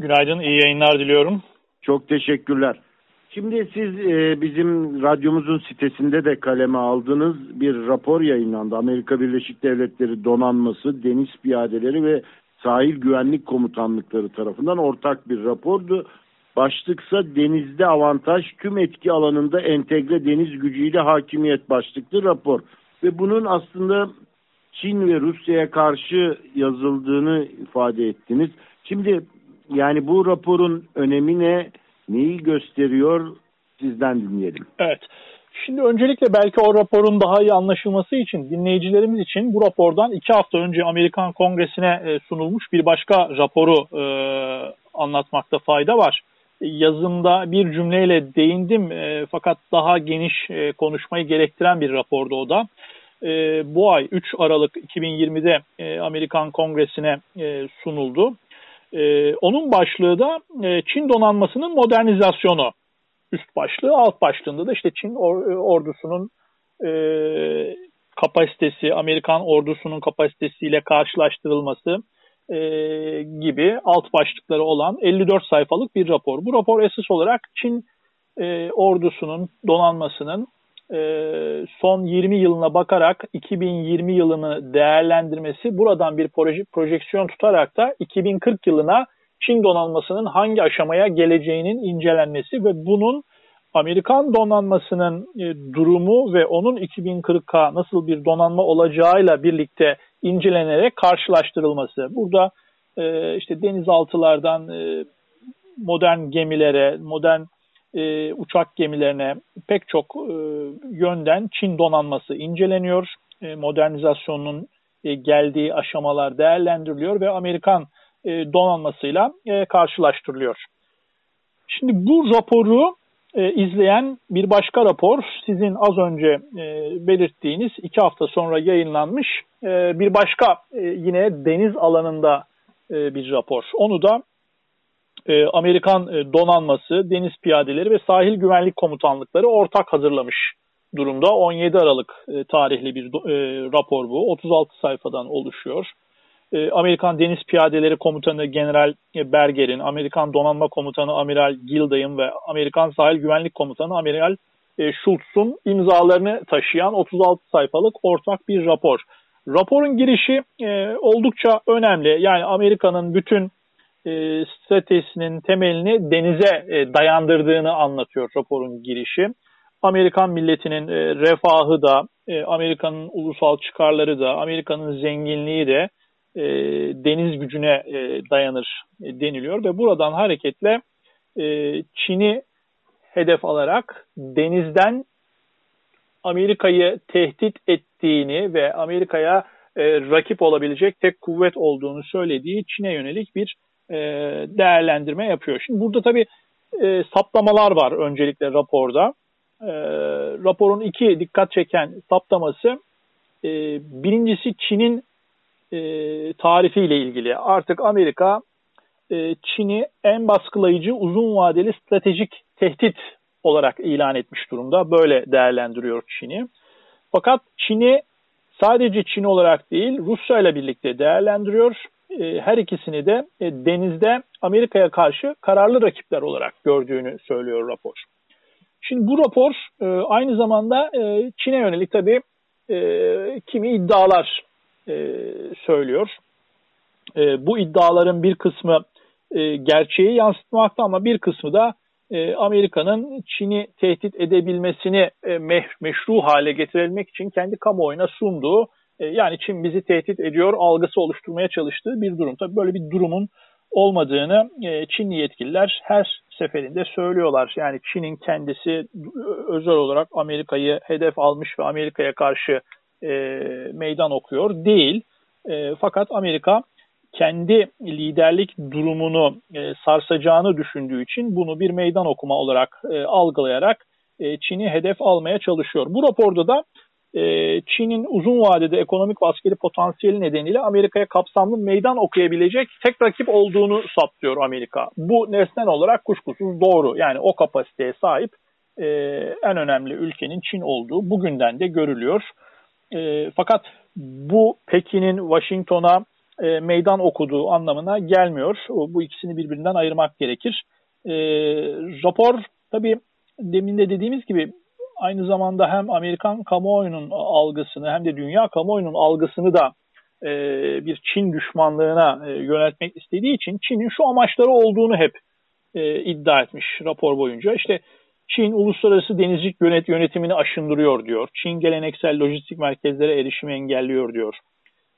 Günaydın, iyi yayınlar diliyorum. Çok teşekkürler. Şimdi siz e, bizim radyomuzun sitesinde de kaleme aldığınız bir rapor yayınlandı. Amerika Birleşik Devletleri Donanması, Deniz Piyadeleri ve Sahil Güvenlik Komutanlıkları tarafından ortak bir rapordu. Başlıksa denizde avantaj tüm etki alanında entegre deniz gücüyle hakimiyet başlıklı rapor. Ve bunun aslında Çin ve Rusya'ya karşı yazıldığını ifade ettiniz. Şimdi yani bu raporun önemi ne? Neyi gösteriyor? Sizden dinleyelim. Evet. Şimdi öncelikle belki o raporun daha iyi anlaşılması için dinleyicilerimiz için bu rapordan iki hafta önce Amerikan Kongresi'ne e, sunulmuş bir başka raporu e, anlatmakta fayda var. Yazımda bir cümleyle değindim e, fakat daha geniş e, konuşmayı gerektiren bir rapordu o da. E, bu ay 3 Aralık 2020'de e, Amerikan Kongresi'ne e, sunuldu. E, onun başlığı da e, Çin donanmasının modernizasyonu. Üst başlığı, alt başlığında da işte Çin or, e, ordusunun e, kapasitesi, Amerikan ordusunun kapasitesiyle karşılaştırılması e, gibi alt başlıkları olan 54 sayfalık bir rapor. Bu rapor esas olarak Çin e, ordusunun, donanmasının son 20 yılına bakarak 2020 yılını değerlendirmesi buradan bir proje, projeksiyon tutarak da 2040 yılına Çin donanmasının hangi aşamaya geleceğinin incelenmesi ve bunun Amerikan donanmasının e, durumu ve onun 2040'a nasıl bir donanma olacağıyla birlikte incelenerek karşılaştırılması. Burada e, işte denizaltılardan e, modern gemilere, modern e, uçak gemilerine pek çok e, yönden Çin donanması inceleniyor. E, modernizasyonun e, geldiği aşamalar değerlendiriliyor ve Amerikan e, donanmasıyla e, karşılaştırılıyor. Şimdi bu raporu e, izleyen bir başka rapor sizin az önce e, belirttiğiniz iki hafta sonra yayınlanmış e, bir başka e, yine deniz alanında e, bir rapor. Onu da e, Amerikan e, donanması, deniz piyadeleri ve sahil güvenlik komutanlıkları ortak hazırlamış durumda. 17 Aralık e, tarihli bir rapor bu. 36 sayfadan oluşuyor. Amerikan Deniz Piyadeleri Komutanı General Berger'in, Amerikan Donanma Komutanı Amiral Gilday'ın ve Amerikan Sahil Güvenlik Komutanı Amiral Schultz'un imzalarını taşıyan 36 sayfalık ortak bir rapor. Raporun girişi oldukça önemli. Yani Amerika'nın bütün e, stratejisinin temelini denize e, dayandırdığını anlatıyor raporun girişi. Amerikan milletinin e, refahı da, e, Amerika'nın ulusal çıkarları da, Amerika'nın zenginliği de e, deniz gücüne e, dayanır e, deniliyor ve buradan hareketle e, Çin'i hedef alarak denizden Amerika'yı tehdit ettiğini ve Amerika'ya e, rakip olabilecek tek kuvvet olduğunu söylediği Çin'e yönelik bir e, değerlendirme yapıyor. Şimdi burada tabii e, saptamalar var öncelikle raporda. E, raporun iki dikkat çeken saptaması e, birincisi Çin'in e, tarifiyle ilgili. Artık Amerika e, Çin'i en baskılayıcı uzun vadeli stratejik tehdit olarak ilan etmiş durumda. Böyle değerlendiriyor Çin'i. Fakat Çin'i sadece Çin olarak değil Rusya ile birlikte değerlendiriyor e, her ikisini de e, denizde Amerika'ya karşı kararlı rakipler olarak gördüğünü söylüyor rapor. Şimdi bu rapor e, aynı zamanda Çin'e yönelik tabii kimi iddialar söylüyor. Bu iddiaların bir kısmı gerçeği yansıtmakta ama bir kısmı da Amerika'nın Çin'i tehdit edebilmesini meşru hale getirebilmek için kendi kamuoyuna sunduğu e, yani Çin bizi tehdit ediyor algısı oluşturmaya çalıştığı bir durum. Tabii böyle bir durumun olmadığını e, Çinli yetkililer her seferinde söylüyorlar. Yani Çin'in kendisi özel olarak Amerika'yı hedef almış ve Amerika'ya karşı e, meydan okuyor değil. Fakat Amerika kendi liderlik durumunu sarsacağını düşündüğü için bunu bir meydan okuma olarak e, algılayarak Çin'i hedef almaya çalışıyor. Bu raporda da ee, Çin'in uzun vadede ekonomik ve askeri potansiyeli nedeniyle Amerika'ya kapsamlı meydan okuyabilecek tek rakip olduğunu saptıyor Amerika. Bu nesnel olarak kuşkusuz doğru. Yani o kapasiteye sahip e, en önemli ülkenin Çin olduğu bugünden de görülüyor. E, fakat bu Pekin'in Washington'a e, meydan okuduğu anlamına gelmiyor. Bu ikisini birbirinden ayırmak gerekir. Rapor tabii demin de dediğimiz gibi aynı zamanda hem Amerikan kamuoyunun algısını hem de dünya kamuoyunun algısını da e, bir Çin düşmanlığına e, yöneltmek istediği için Çin'in şu amaçları olduğunu hep e, iddia etmiş rapor boyunca. İşte Çin uluslararası denizcilik yönet yönetimini aşındırıyor diyor. Çin geleneksel lojistik merkezlere erişimi engelliyor diyor.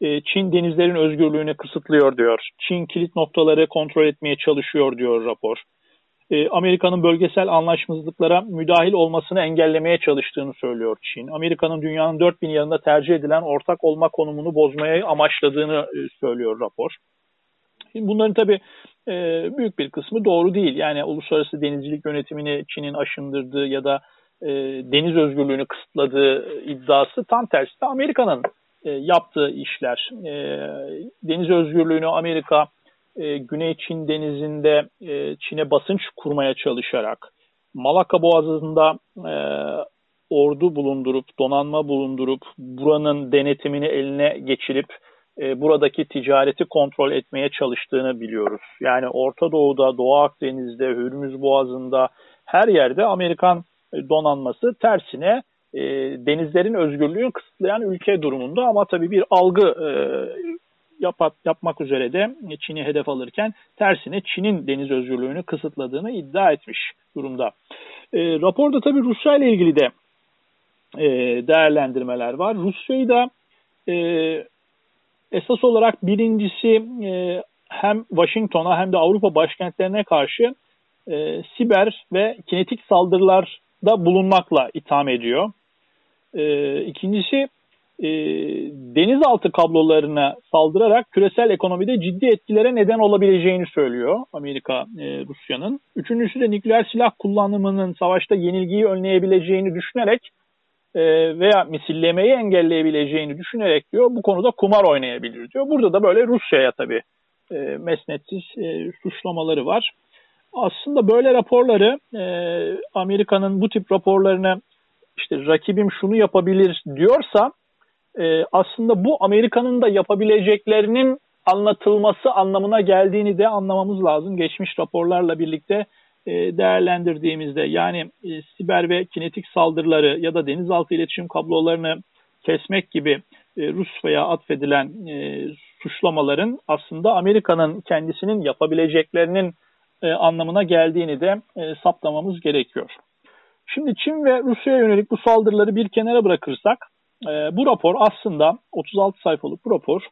E, Çin denizlerin özgürlüğünü kısıtlıyor diyor. Çin kilit noktaları kontrol etmeye çalışıyor diyor rapor. E, Amerika'nın bölgesel anlaşmazlıklara müdahil olmasını engellemeye çalıştığını söylüyor Çin. Amerika'nın dünyanın dört bin yanında tercih edilen ortak olma konumunu bozmaya amaçladığını e, söylüyor rapor. Bunların tabii e, büyük bir kısmı doğru değil. Yani uluslararası denizcilik yönetimini Çin'in aşındırdığı ya da deniz özgürlüğünü kısıtladığı iddiası tam tersi de Amerika'nın yaptığı işler. Deniz özgürlüğünü Amerika e, Güney Çin denizinde e, Çin'e basınç kurmaya çalışarak Malaka Boğazı'nda e, ordu bulundurup, donanma bulundurup buranın denetimini eline geçirip e, buradaki ticareti kontrol etmeye çalıştığını biliyoruz. Yani Orta Doğu'da, Doğu Akdeniz'de, Hürmüz Boğazı'nda her yerde Amerikan donanması tersine e, denizlerin özgürlüğünü kısıtlayan ülke durumunda ama tabii bir algı e, yap, yapmak üzere de Çin'i hedef alırken tersine Çin'in deniz özgürlüğünü kısıtladığını iddia etmiş durumda. E, raporda tabii Rusya ile ilgili de e, değerlendirmeler var. Rusya'yı da e, esas olarak birincisi e, hem Washington'a hem de Avrupa başkentlerine karşı e, siber ve kinetik saldırılarda bulunmakla itham ediyor. E, ikincisi e, denizaltı kablolarına saldırarak küresel ekonomide ciddi etkilere neden olabileceğini söylüyor Amerika e, Rusya'nın. Üçüncüsü de nükleer silah kullanımının savaşta yenilgiyi önleyebileceğini düşünerek e, veya misillemeyi engelleyebileceğini düşünerek diyor bu konuda kumar oynayabilir diyor. Burada da böyle Rusya'ya tabii e, mesnetsiz e, suçlamaları var. Aslında böyle raporları e, Amerika'nın bu tip raporlarını işte rakibim şunu yapabilir diyorsa e, aslında bu Amerika'nın da yapabileceklerinin anlatılması anlamına geldiğini de anlamamız lazım. Geçmiş raporlarla birlikte e, değerlendirdiğimizde yani e, siber ve kinetik saldırıları ya da denizaltı iletişim kablolarını kesmek gibi e, Rus veya atfedilen e, suçlamaların aslında Amerika'nın kendisinin yapabileceklerinin e, anlamına geldiğini de e, saptamamız gerekiyor. Şimdi Çin ve Rusya'ya yönelik bu saldırıları bir kenara bırakırsak e, bu rapor aslında 36 sayfalık bu rapor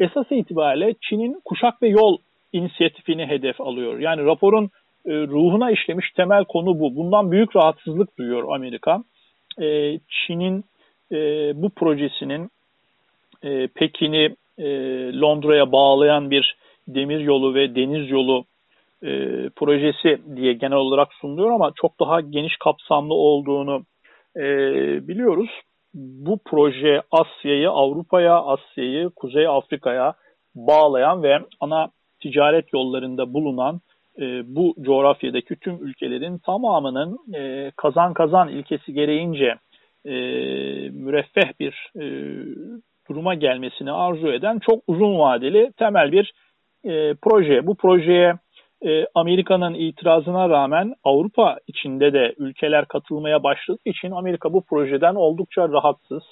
esas itibariyle Çin'in kuşak ve yol inisiyatifini hedef alıyor. Yani raporun e, ruhuna işlemiş temel konu bu. Bundan büyük rahatsızlık duyuyor Amerika. E, Çin'in e, bu projesinin e, Pekin'i e, Londra'ya bağlayan bir demir yolu ve deniz yolu e, projesi diye genel olarak sunuluyor ama çok daha geniş kapsamlı olduğunu e, biliyoruz bu proje Asya'yı Avrupa'ya, Asya'yı Kuzey Afrika'ya bağlayan ve ana ticaret yollarında bulunan e, bu coğrafyadaki tüm ülkelerin tamamının e, kazan kazan ilkesi gereğince e, müreffeh bir e, duruma gelmesini arzu eden çok uzun vadeli temel bir e, proje. Bu projeye e, Amerika'nın itirazına rağmen Avrupa içinde de ülkeler katılmaya başladığı için Amerika bu projeden oldukça rahatsız.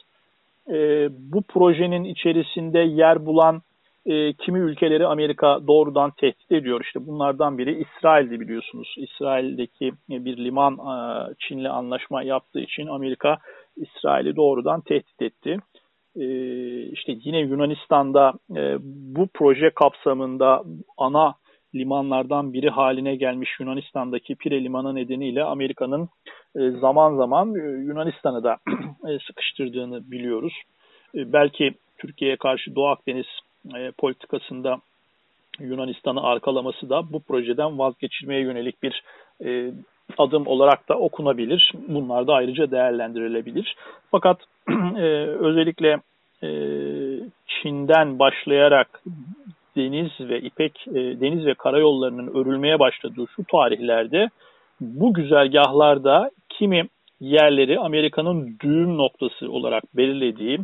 E, bu projenin içerisinde yer bulan e, kimi ülkeleri Amerika doğrudan tehdit ediyor. İşte bunlardan biri İsrail'di biliyorsunuz. İsrail'deki bir liman Çin'le anlaşma yaptığı için Amerika İsrail'i doğrudan tehdit etti. İşte yine Yunanistan'da bu proje kapsamında ana limanlardan biri haline gelmiş Yunanistan'daki Pire Limanı nedeniyle Amerika'nın e, zaman zaman e, Yunanistan'ı da e, sıkıştırdığını biliyoruz. Belki Türkiye'ye karşı Doğu Akdeniz politikasında Yunanistan'ı arkalaması da bu projeden vazgeçilmeye yönelik bir adım olarak da okunabilir. Bunlar da ayrıca değerlendirilebilir. Fakat özellikle Çin'den başlayarak deniz ve ipek e, deniz ve karayollarının örülmeye başladığı şu tarihlerde bu güzergahlarda kimi yerleri Amerika'nın düğüm noktası olarak belirlediği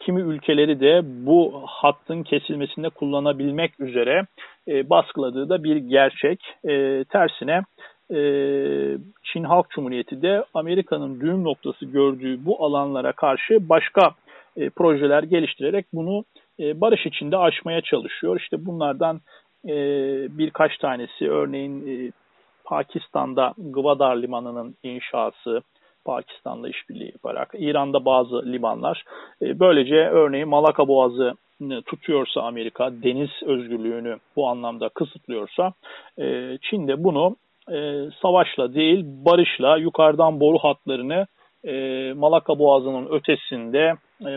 kimi ülkeleri de bu hattın kesilmesinde kullanabilmek üzere e, baskıladığı da bir gerçek. E, tersine e, Çin Halk Cumhuriyeti de Amerika'nın düğüm noktası gördüğü bu alanlara karşı başka e, projeler geliştirerek bunu e, barış içinde aşmaya çalışıyor. İşte bunlardan e, birkaç tanesi örneğin e, Pakistan'da Gwadar Limanı'nın inşası, Pakistan'la işbirliği yaparak, İran'da bazı limanlar. E, böylece örneğin Malaka Boğazı tutuyorsa Amerika, deniz özgürlüğünü bu anlamda kısıtlıyorsa, e, Çin de bunu e, savaşla değil barışla yukarıdan boru hatlarını Malaka Boğazı'nın ötesinde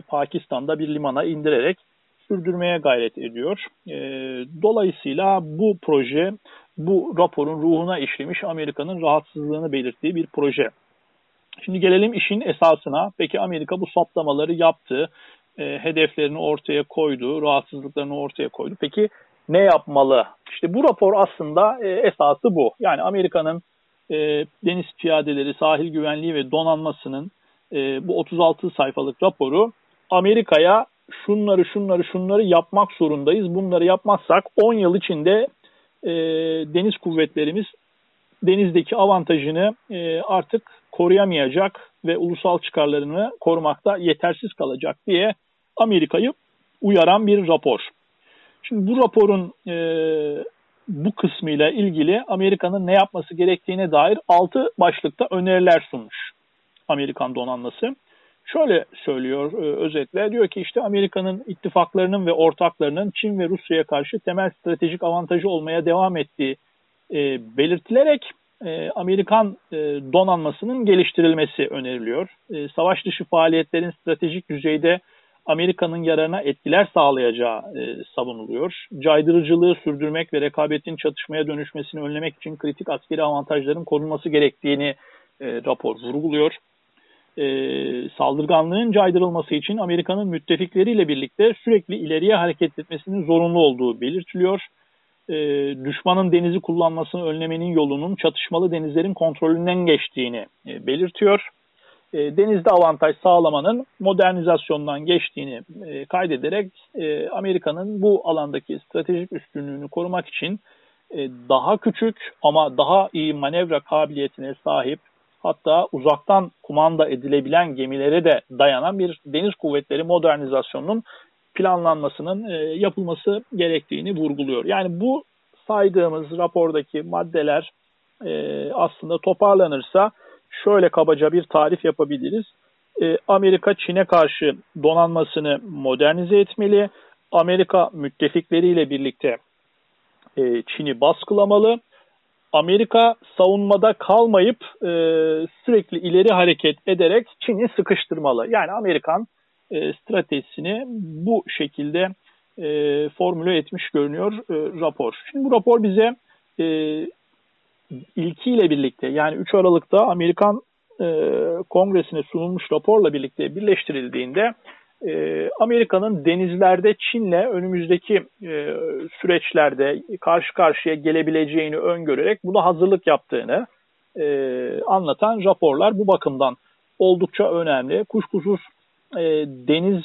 Pakistan'da bir limana indirerek sürdürmeye gayret ediyor. Dolayısıyla bu proje bu raporun ruhuna işlemiş Amerika'nın rahatsızlığını belirttiği bir proje. Şimdi gelelim işin esasına. Peki Amerika bu saptamaları yaptı, e, hedeflerini ortaya koydu, rahatsızlıklarını ortaya koydu. Peki ne yapmalı? İşte bu rapor aslında e, esası bu. Yani Amerika'nın e, deniz piyadeleri, sahil güvenliği ve donanmasının e, bu 36 sayfalık raporu Amerika'ya şunları şunları şunları yapmak zorundayız. Bunları yapmazsak 10 yıl içinde e, deniz kuvvetlerimiz denizdeki avantajını e, artık koruyamayacak ve ulusal çıkarlarını korumakta yetersiz kalacak diye Amerika'yı uyaran bir rapor. Şimdi bu raporun e, bu kısmıyla ilgili Amerika'nın ne yapması gerektiğine dair 6 başlıkta öneriler sunmuş Amerikan donanması. Şöyle söylüyor e, özetle diyor ki işte Amerika'nın ittifaklarının ve ortaklarının Çin ve Rusya'ya karşı temel stratejik avantajı olmaya devam ettiği e, belirtilerek e, Amerikan e, donanmasının geliştirilmesi öneriliyor. E, savaş dışı faaliyetlerin stratejik düzeyde Amerika'nın yararına etkiler sağlayacağı e, savunuluyor. Caydırıcılığı sürdürmek ve rekabetin çatışmaya dönüşmesini önlemek için kritik askeri avantajların korunması gerektiğini e, rapor vurguluyor. E, saldırganlığın caydırılması için Amerika'nın müttefikleriyle birlikte sürekli ileriye hareket etmesinin zorunlu olduğu belirtiliyor e, düşmanın denizi kullanmasını önlemenin yolunun çatışmalı denizlerin kontrolünden geçtiğini e, belirtiyor. E, denizde avantaj sağlamanın modernizasyondan geçtiğini e, kaydederek e, Amerika'nın bu alandaki stratejik üstünlüğünü korumak için e, daha küçük ama daha iyi manevra kabiliyetine sahip hatta uzaktan kumanda edilebilen gemilere de dayanan bir deniz kuvvetleri modernizasyonunun planlanmasının e, yapılması gerektiğini vurguluyor. Yani bu saydığımız rapordaki maddeler e, aslında toparlanırsa şöyle kabaca bir tarif yapabiliriz. E, Amerika Çin'e karşı donanmasını modernize etmeli. Amerika müttefikleriyle birlikte Çin'i baskılamalı. Amerika savunmada kalmayıp sürekli ileri hareket ederek Çin'i sıkıştırmalı. Yani Amerikan e, stratejisini bu şekilde e, formüle etmiş görünüyor e, rapor. Şimdi bu rapor bize e, ilkiyle birlikte yani 3 Aralık'ta Amerikan e, Kongresine sunulmuş raporla birlikte birleştirildiğinde e, Amerika'nın denizlerde Çin'le önümüzdeki e, süreçlerde karşı karşıya gelebileceğini öngörerek buna hazırlık yaptığını e, anlatan raporlar bu bakımdan oldukça önemli. Kuşkusuz e, deniz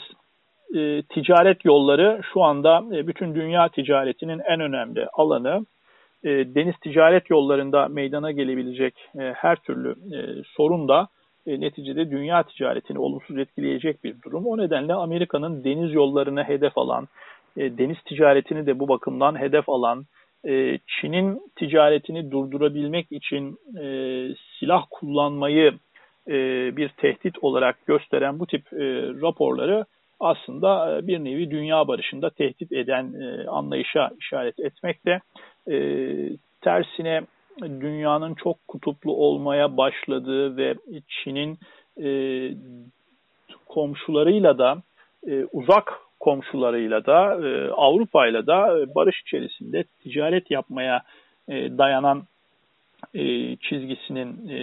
e, ticaret yolları şu anda e, bütün dünya ticaretinin en önemli alanı. E, deniz ticaret yollarında meydana gelebilecek e, her türlü e, sorun da e, neticede dünya ticaretini olumsuz etkileyecek bir durum. O nedenle Amerika'nın deniz yollarını hedef alan, e, deniz ticaretini de bu bakımdan hedef alan, e, Çin'in ticaretini durdurabilmek için e, silah kullanmayı e, bir tehdit olarak gösteren bu tip e, raporları aslında e, bir nevi dünya barışında tehdit eden anlayışa işaret etmekte. Tersine dünyanın çok kutuplu olmaya başladığı ve Çin'in komşularıyla da uzak komşularıyla da Avrupa'yla da barış içerisinde ticaret yapmaya dayanan e, çizgisinin e,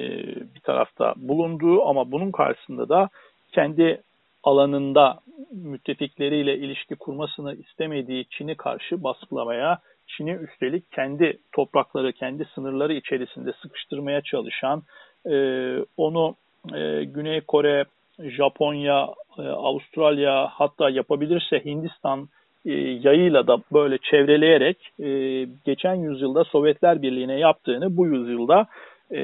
bir tarafta bulunduğu ama bunun karşısında da kendi alanında müttefikleriyle ilişki kurmasını istemediği Çin'i karşı baskılamaya, Çin'i üstelik kendi toprakları, kendi sınırları içerisinde sıkıştırmaya çalışan, e, onu e, Güney Kore, Japonya, e, Avustralya hatta yapabilirse Hindistan e, yayıyla da böyle çevreleyerek e, geçen yüzyılda Sovyetler Birliği'ne yaptığını bu yüzyılda e,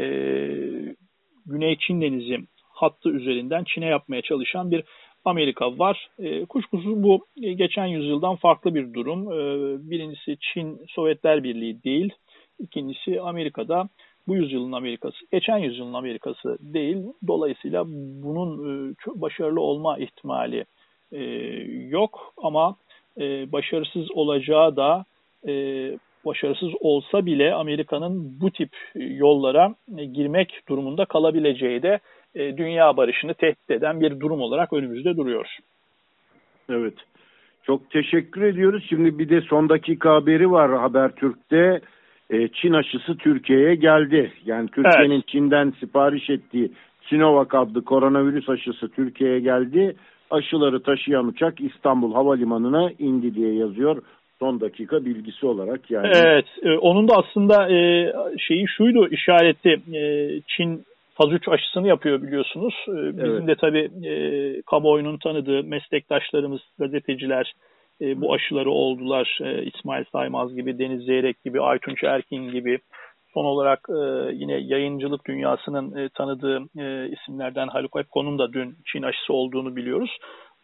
Güney Çin Denizi hattı üzerinden Çin'e yapmaya çalışan bir Amerika var. E, kuşkusuz bu e, geçen yüzyıldan farklı bir durum. E, birincisi Çin Sovyetler Birliği değil. İkincisi Amerika'da bu yüzyılın Amerikası, geçen yüzyılın Amerikası değil. Dolayısıyla bunun e, başarılı olma ihtimali e, yok ama e, başarısız olacağı da e, başarısız olsa bile Amerika'nın bu tip yollara e, girmek durumunda kalabileceği de e, dünya barışını tehdit eden bir durum olarak önümüzde duruyor. Evet. Çok teşekkür ediyoruz. Şimdi bir de son dakika haberi var Habertürk'te. E, Çin aşısı Türkiye'ye geldi. Yani Türkiye'nin evet. Çin'den sipariş ettiği Sinovac adlı koronavirüs aşısı Türkiye'ye geldi. Aşıları taşıyan uçak İstanbul Havalimanı'na indi diye yazıyor son dakika bilgisi olarak yani. Evet, e, onun da aslında e, şeyi şuydu işareti e, Çin faz 3 aşısını yapıyor biliyorsunuz. E, bizim evet. de tabii e, kamuoyunun tanıdığı meslektaşlarımız, gazeteciler e, bu aşıları oldular. E, İsmail Saymaz gibi, Deniz Zeyrek gibi, Aytunç Erkin gibi. Son olarak e, yine yayıncılık dünyasının e, tanıdığı e, isimlerden Haluk Epko'nun da dün Çin aşısı olduğunu biliyoruz.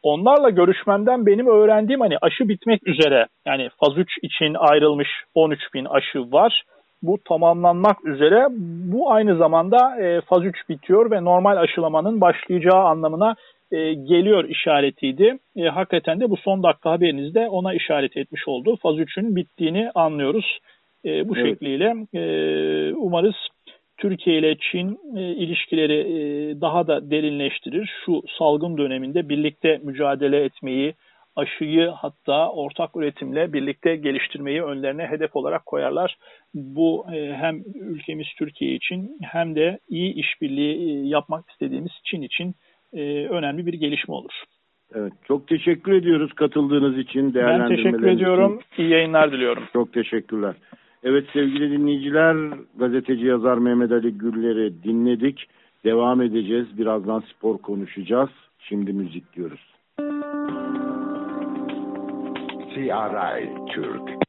Onlarla görüşmemden benim öğrendiğim hani aşı bitmek üzere yani faz 3 için ayrılmış 13 bin aşı var. Bu tamamlanmak üzere. Bu aynı zamanda e, faz 3 bitiyor ve normal aşılamanın başlayacağı anlamına e, geliyor işaretiydi. E, hakikaten de bu son dakika haberinizde ona işaret etmiş oldu. Faz 3'ün bittiğini anlıyoruz. E, bu evet. şekliyle e, umarız Türkiye ile Çin e, ilişkileri e, daha da derinleştirir. Şu salgın döneminde birlikte mücadele etmeyi, aşıyı hatta ortak üretimle birlikte geliştirmeyi önlerine hedef olarak koyarlar. Bu e, hem ülkemiz Türkiye için hem de iyi işbirliği e, yapmak istediğimiz Çin için e, önemli bir gelişme olur. Evet, çok teşekkür ediyoruz katıldığınız için, Ben teşekkür ediyorum. Için. İyi yayınlar diliyorum. Çok teşekkürler. Evet sevgili dinleyiciler, gazeteci yazar Mehmet Ali Güller'i dinledik. Devam edeceğiz. Birazdan spor konuşacağız. Şimdi müzik diyoruz. CRI Türk